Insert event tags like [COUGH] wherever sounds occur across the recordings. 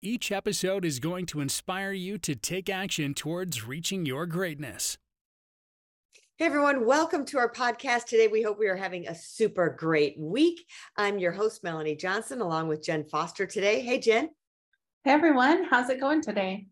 Each episode is going to inspire you to take action towards reaching your greatness. Hey everyone, welcome to our podcast today. We hope we are having a super great week. I'm your host, Melanie Johnson, along with Jenn Foster today. Hey, Jenn. Hey everyone, how's it going today?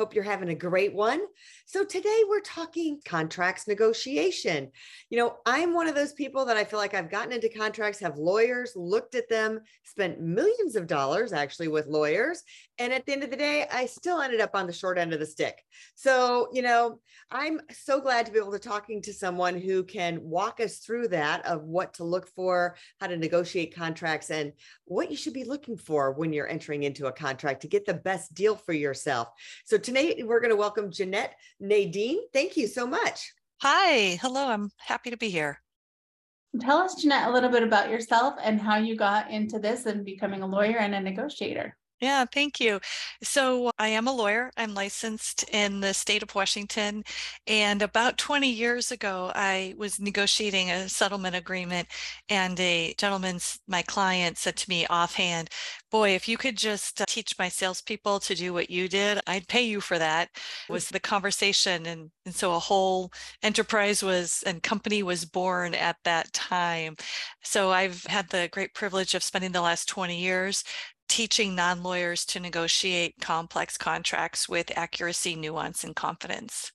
Hope you're having a great one. So, today we're talking contracts negotiation. You know, I'm one of those people that I feel like I've gotten into contracts, have lawyers, looked at them, spent millions of dollars actually with lawyers. And at the end of the day, I still ended up on the short end of the stick. So, you know, I'm so glad to be able to talking to someone who can walk us through that of what to look for, how to negotiate contracts, and what you should be looking for when you're entering into a contract to get the best deal for yourself. So, tonight we're going to welcome Jeanette Nyden. Thank you so much. Hi. Hello. I'm happy to be here. Tell us, Jeanette, a little bit about yourself and how you got into this and becoming a lawyer and a negotiator. Yeah, thank you. So I am a lawyer. I'm licensed in the state of Washington. And about 20 years ago, I was negotiating a settlement agreement, and a gentleman, my client said to me offhand, Boy, if you could just uh, teach my salespeople to do what you did, I'd pay you for that. Was the conversation. And, and so a whole enterprise was and company was born at that time. So I've had the great privilege of spending the last 20 years teaching non-lawyers to negotiate complex contracts with accuracy, nuance, and confidence.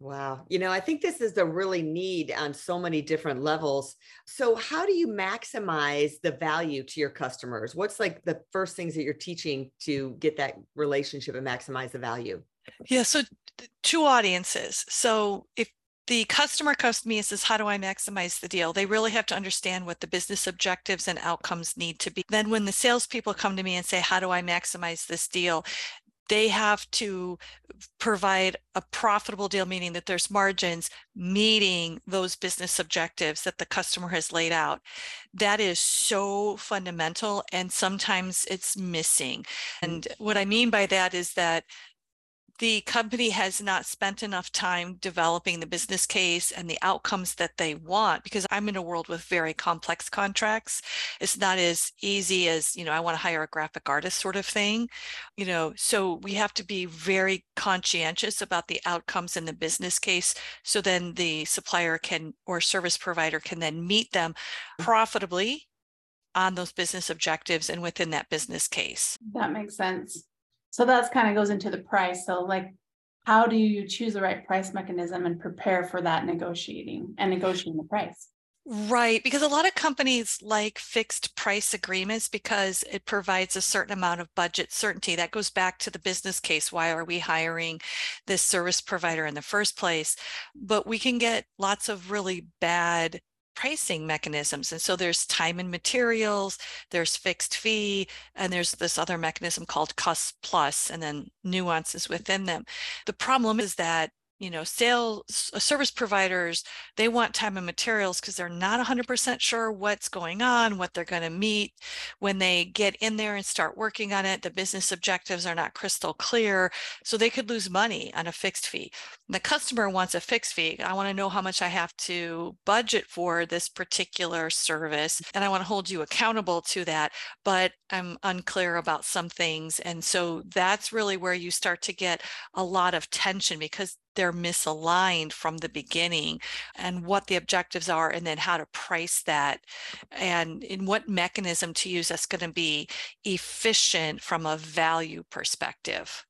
Wow. You know, I think this is a really need on so many different levels. So, how do you maximize the value to your customers? What's like the first things that you're teaching to get that relationship and maximize the value? Yeah. So, two audiences. So, if the customer comes to me and says, How do I maximize the deal? They really have to understand what the business objectives and outcomes need to be. Then, when the salespeople come to me and say, How do I maximize this deal? They have to provide a profitable deal, meaning that there's margins meeting those business objectives that the customer has laid out. That is so fundamental, and sometimes it's missing. Mm. And what I mean by that is that the company has not spent enough time developing the business case and the outcomes that they want because i'm in a world with very complex contracts. It's not as easy as you know i want to hire a graphic artist sort of thing you know? So we have to be very conscientious about the outcomes in the business case so then the supplier can or service provider can then meet them profitably on those business objectives and within that business case. That makes sense so that's kind of goes into the price. So like how do you choose the right price mechanism and prepare for that negotiating and negotiating the price? Right, because a lot of companies like fixed price agreements because it provides a certain amount of budget certainty. That goes back to the business case. Why are we hiring this service provider in the first place? But we can get lots of really bad pricing mechanisms. And so there's time and materials, there's fixed fee, and there's this other mechanism called cost plus, and then nuances within them. The problem is that you know sales uh, service providers they want time and materials because they're not 100% sure what's going on what they're going to meet when they get in there and start working on it the business objectives are not crystal clear so they could lose money on a fixed fee the customer wants a fixed fee i want to know how much i have to budget for this particular service and i want to hold you accountable to that but i'm unclear about some things and so that's really where you start to get a lot of tension because they're misaligned from the beginning and what the objectives are and then how to price that and in what mechanism to use that's going to be efficient from a value perspective.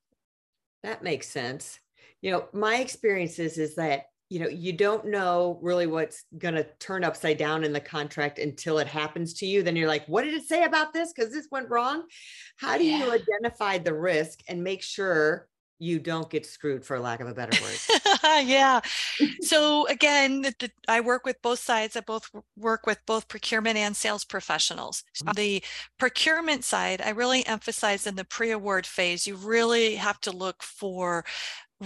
That makes sense you know my experience is is that you know you don't know really what's going to turn upside down in the contract until it happens to you then you're like what did it say about this because this went wrong how do yeah. you identify the risk and make sure you don't get screwed for lack of a better word. [LAUGHS] yeah. So again, the, the, I work with both sides. I both work with both procurement and sales professionals. Mm-hmm. the procurement side, I really emphasize in the pre-award phase, you really have to look for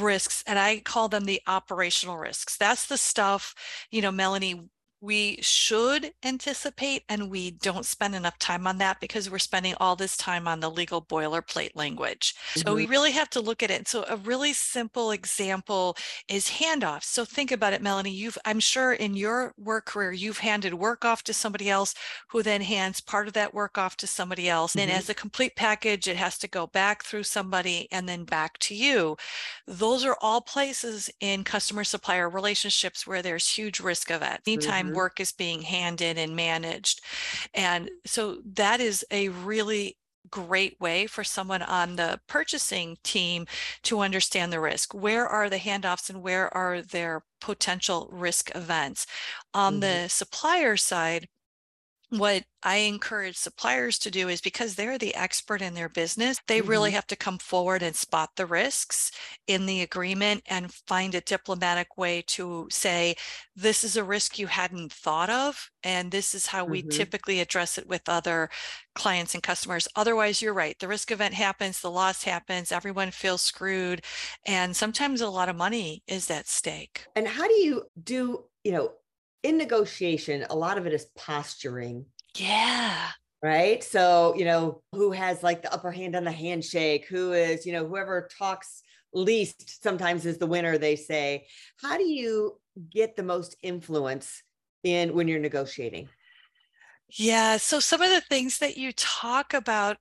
risks and i call them the operational risks. That's the stuff you know melanie we should anticipate and we don't spend enough time on that because we're spending all this time on the legal boilerplate language. Mm-hmm. So we mm-hmm. really have to look at it. So a really simple example is handoffs. So think about it, Melanie. You've I'm sure in your work career you've handed work off to somebody else who then hands part of that work off to somebody else. Mm-hmm. And as a complete package, it has to go back through somebody and then back to you. Those are all places in customer supplier relationships where there's huge risk of it. Anytime mm-hmm. Work is being handed and managed. And so that is a really great way for someone on the purchasing team to understand the risk. Where are the handoffs and where are their potential risk events? On mm-hmm. the supplier side, what I encourage suppliers to do is because they're the expert in their business, they mm-hmm. really have to come forward and spot the risks in the agreement and find a diplomatic way to say, this is a risk you hadn't thought of. And this is how mm-hmm. we typically address it with other clients and customers. Otherwise, you're right. The risk event happens, the loss happens, everyone feels screwed. And sometimes a lot of money is at stake. And how do you do, you know, in negotiation, a lot of it is posturing. Yeah. Right. So, you know, who has like the upper hand on the handshake? Who is, you know, whoever talks least sometimes is the winner, they say. How do you get the most influence in when you're negotiating? Yeah. So, some of the things that you talk about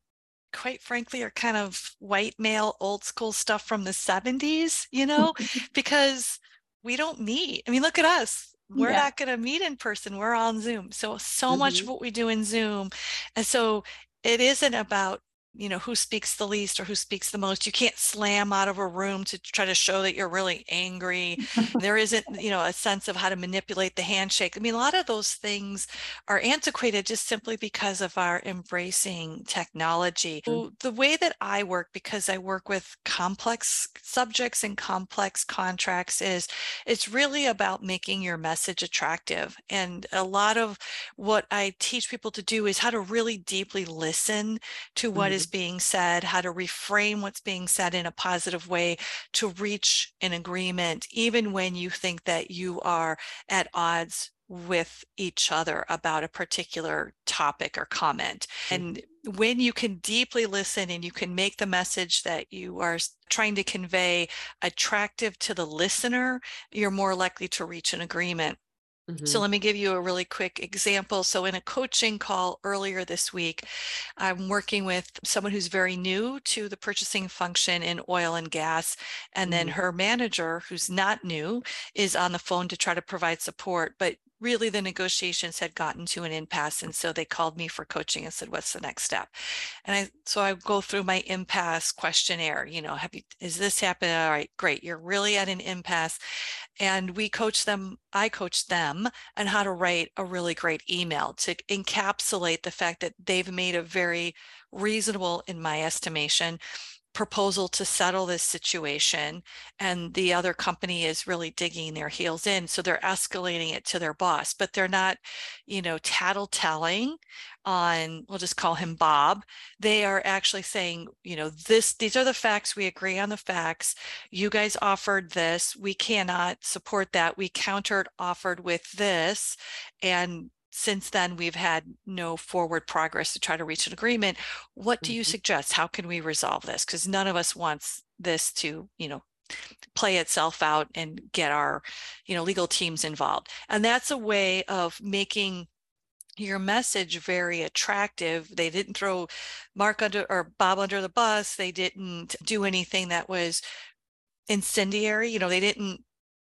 quite frankly are kind of white male old school stuff from the 70s you know [LAUGHS] because we don't meet i mean look at us we're yeah. not going to meet in person we're on zoom so so mm-hmm. much of what we do in zoom and so it isn't about you know who speaks the least or who speaks the most you can't slam out of a room to try to show that you're really angry [LAUGHS] there isn't you know a sense of how to manipulate the handshake i mean a lot of those things are antiquated just simply because of our embracing technology mm-hmm. the way that i work because i work with complex subjects and complex contracts is it's really about making your message attractive and a lot of what i teach people to do is how to really deeply listen to what mm-hmm. is being said, how to reframe what's being said in a positive way to reach an agreement, even when you think that you are at odds with each other about a particular topic or comment. Mm. And when you can deeply listen and you can make the message that you are trying to convey attractive to the listener, you're more likely to reach an agreement. Mm-hmm. So let me give you a really quick example. So in a coaching call earlier this week, I'm working with someone who's very new to the purchasing function in oil and gas. And mm-hmm. then her manager, who's not new, is on the phone to try to provide support. But really the negotiations had gotten to an impasse and so they called me for coaching and said what's the next step and i so i go through my impasse questionnaire you know have you is this happening all right great you're really at an impasse and we coach them i coach them on how to write a really great email to encapsulate the fact that they've made a very reasonable in my estimation proposal to settle this situation and the other company is really digging their heels in so they're escalating it to their boss but they're not you know tattletelling on we'll just call him bob. They are actually saying you know this these are the facts we agree on the facts. You guys offered this. We cannot support that. We countered offered with this and since then we've had no forward progress to try to reach an agreement. What do you mm-hmm. suggest? How can we resolve this? Because none of us wants this to you know play itself out and get our you know legal teams involved. And that's a way of making your message very attractive. They didn't throw mark under or bob under the bus. They didn't do anything that was incendiary. You know they didn't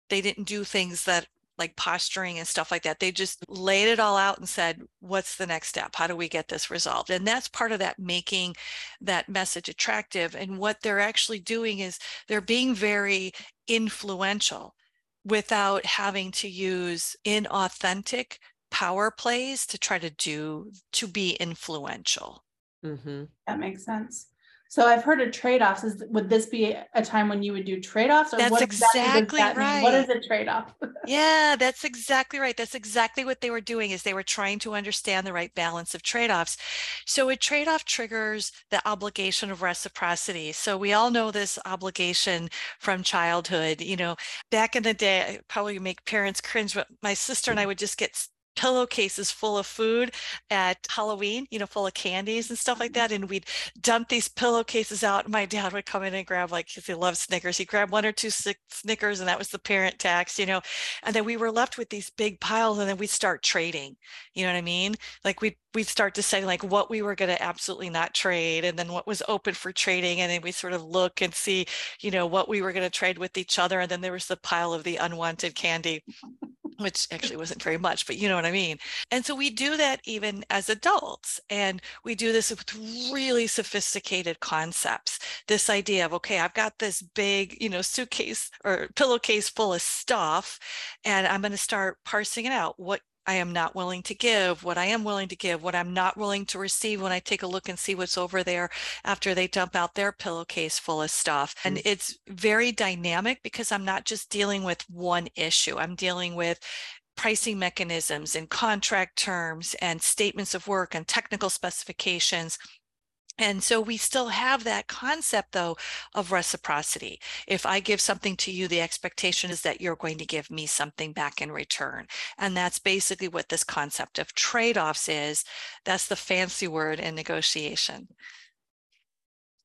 they didn't do things that like posturing and stuff like that. They just laid it all out and said, what's the next step? How do we get this resolved? And that's part of that making that message attractive. And what they're actually doing is they're being very influential without having to use inauthentic power plays to try to do to be influential. Mm-hmm. That makes sense. So I've heard of trade-offs. Is would this be a time when you would do trade-offs? Or That's what exactly that mean? What right. is a trade-off? Yeah, [LAUGHS] that's exactly right. That's exactly what they were doing is they were trying to understand the right balance of trade-offs. So a trade-off triggers the obligation of reciprocity. So we all know this obligation from childhood. You know, back in the day, probably make parents cringe, but my sister and I would just get pillowcases full of food at Halloween, you know, full of candies and stuff like Mm-hmm. that. And we'd dump these pillowcases out. My dad would come in and grab, like, because he loves Snickers, he'd grab one or two Snickers, and that was the parent tax, you know. And then we were left with these big piles, and then we'd start trading. You know what I mean? Like we'd we'd start to say like what we were going to absolutely not trade, and then what was open for trading, and then we sort of look and see, you know, what we were going to trade with each other. And then there was the pile of the unwanted candy which actually wasn't very much, but you know what I mean. And so we do that even as adults. And we do this with really sophisticated concepts. This idea of, okay, I've got this big, you know, suitcase or pillowcase full of stuff, and I'm going to start parsing it out. What I am not willing to give, what I am willing to give, what I'm not willing to receive when I take a look and see what's over there after they dump out their pillowcase full of stuff. And mm. it's very dynamic because I'm not just dealing with one issue, I'm dealing with pricing mechanisms and contract terms and statements of work and technical specifications. And so we still have that concept though of reciprocity. If I give something to you, the expectation is that you're going to give me something back in return. And that's basically what this concept of trade-offs is. That's the fancy word in negotiation.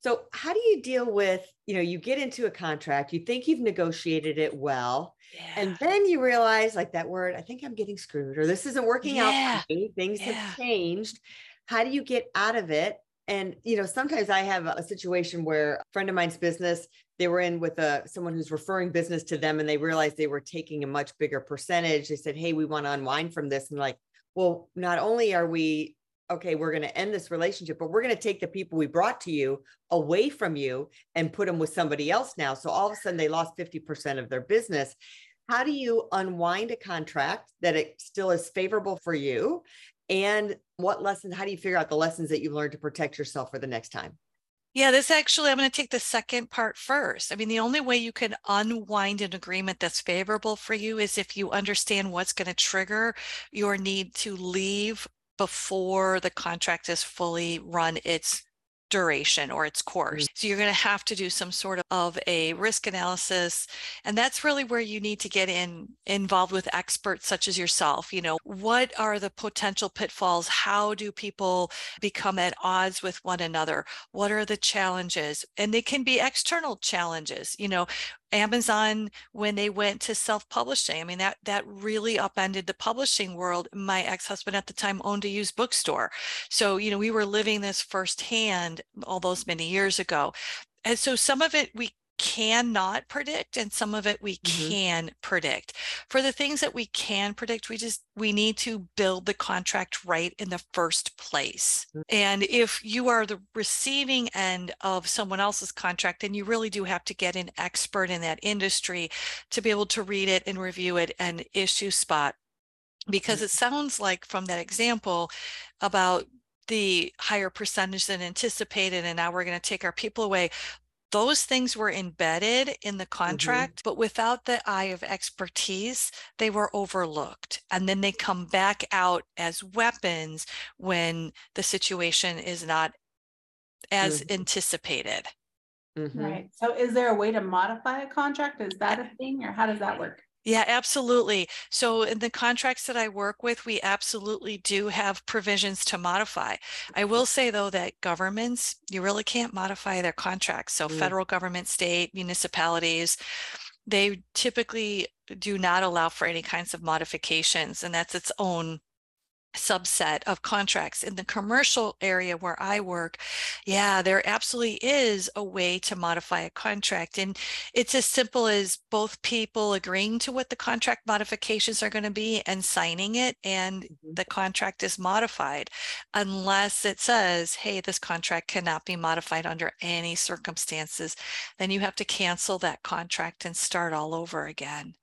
So how do you deal with, you know, you get into a contract, you think you've negotiated it well, Yeah. and then you realize like that word, I think I'm getting screwed or this isn't working out Yeah. for me. Things Yeah. have changed. How do you get out of it? And you know, sometimes I have a situation where a friend of mine's business, they were in with a someone who's referring business to them and they realized they were taking a much bigger percentage. They said, Hey, we want to unwind from this. And like, well, not only are we okay, we're going to end this relationship, but we're going to take the people we brought to you away from you and put them with somebody else now. So all of a sudden they lost 50% of their business. How do you unwind a contract that it still is favorable for you? And what lessons, how do you figure out the lessons that you've learned to protect yourself for the next time? Yeah, this actually, I'm going to take the second part first. I mean, the only way you can unwind an agreement that's favorable for you is if you understand what's going to trigger your need to leave before the contract is fully run its duration or its course. Mm. So you're going to have to do some sort of a risk analysis and that's really where you need to get in involved with experts such as yourself. You know, what are the potential pitfalls? How do people become at odds with one another? What are the challenges? And they can be external challenges. You know, Amazon when they went to self-publishing. I mean that that really upended the publishing world. My ex-husband at the time owned a used bookstore. So, you know, we were living this firsthand all those many years ago. And so some of it we cannot predict and some of it we Mhm. can predict for the things that we can predict we just we need to build the contract right in the first place Mm. and if you are the receiving end of someone else's contract then you really do have to get an expert in that industry to be able to read it and review it and issue spot because it sounds like from that example about the higher percentage than anticipated and now we're going to take our people away those things were embedded in the contract, but without the eye of expertise, they were overlooked. And then they come back out as weapons when the situation is not as Mhm. anticipated. Mhm. Right. So is there a way to modify a contract? Is that a thing or how does that work? Yeah, absolutely. So in the contracts that I work with, we absolutely do have provisions to modify. I will say though that governments, you really can't modify their contracts. So Mm. federal government, state, municipalities, they typically do not allow for any kinds of modifications and that's its own subset of contracts in the commercial area where I work, yeah, there absolutely is a way to modify a contract. And it's as simple as both people agreeing to what the contract modifications are going to be and signing it, and Mhm. the contract is modified unless it says, hey, this contract cannot be modified under any circumstances. Then you have to cancel that contract and start all over again.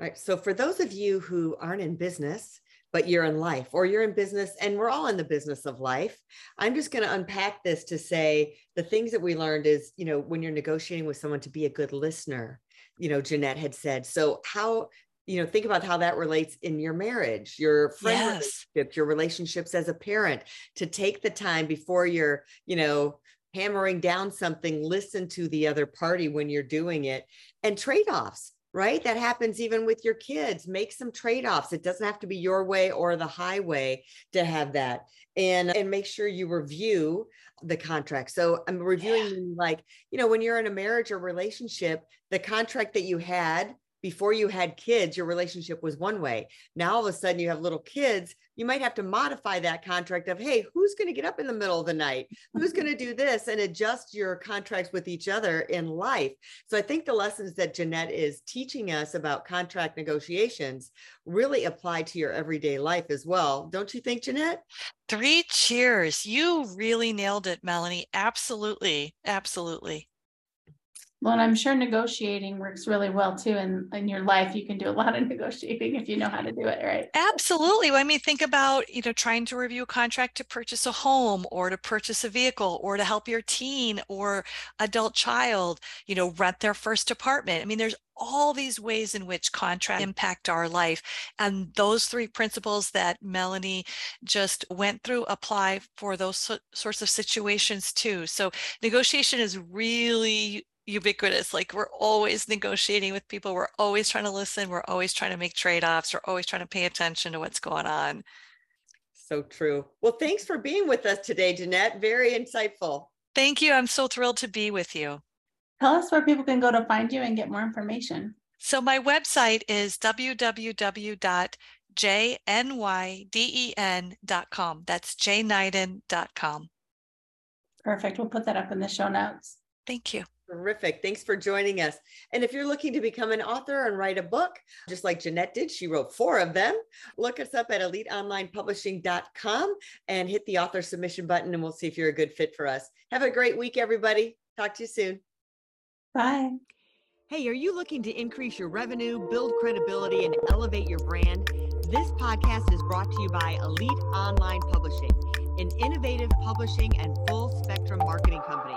All right. So for those of you who aren't in business, but you're in life or you're in business and we're all in the business of life. I'm just going to unpack this to say the things that we learned is, you know, when you're negotiating with someone to be a good listener, you know, Jeanette had said. So, how, you know, think about how that relates in your marriage, your friend Yes. relationship, your relationships as a parent, to take the time before you're, you know, hammering down something, listen to the other party when you're doing it and trade offs. Right. That happens even with your kids. Make some trade offs. It doesn't have to be your way or the highway to have that. And, and make sure you review the contract. So I'm reviewing meaning like, you know, when you're in a marriage or relationship, the contract that you had before you had kids, your relationship was one way. Now all of a sudden you have little kids, you might have to modify that contract of, hey, who's going to get up in the middle of the night? Who's going to do this and adjust your contracts with each other in life? So I think the lessons that Jeanette is teaching us about contract negotiations really apply to your everyday life as well. Don't you think, Jeanette? Three cheers. You really nailed it, Melanie. Absolutely. Absolutely. Well, and I'm sure negotiating works really well too. And in your life, you can do a lot of [LAUGHS] negotiating if you know how to do it, right? Absolutely. I mean, think about, you know, trying to review a contract to purchase a home or to purchase a vehicle or to help your teen or adult child, you know, rent their first apartment. I mean, there's all these ways in which contracts impact our life. And those three principles that Melanie just went through apply for those so- sorts of situations too. So negotiation is really ubiquitous. Like we're always negotiating with people. We're always trying to listen. We're always trying to make trade-offs. We're always trying to pay attention to what's going on. So true. Well, thanks for being with us today, Jeanette. Very insightful. Thank you. I'm so thrilled to be with you. Tell us where people can go to find you and get more information. So my website is www.jnyden.com. That's jnyden.com. Perfect. We'll put that up in the show notes. Thank you. Terrific. Thanks for joining us. And if you're looking to become an author and write a book, just like Jeanette did, she wrote four of them. Look us up at eliteonlinepublishing.com and hit the author submission button, and we'll see if you're a good fit for us. Have a great week, everybody. Talk to you soon. Bye. Hey, are you looking to increase your revenue, build credibility, and elevate your brand? This podcast is brought to you by Elite Online Publishing, an innovative publishing and full spectrum marketing company.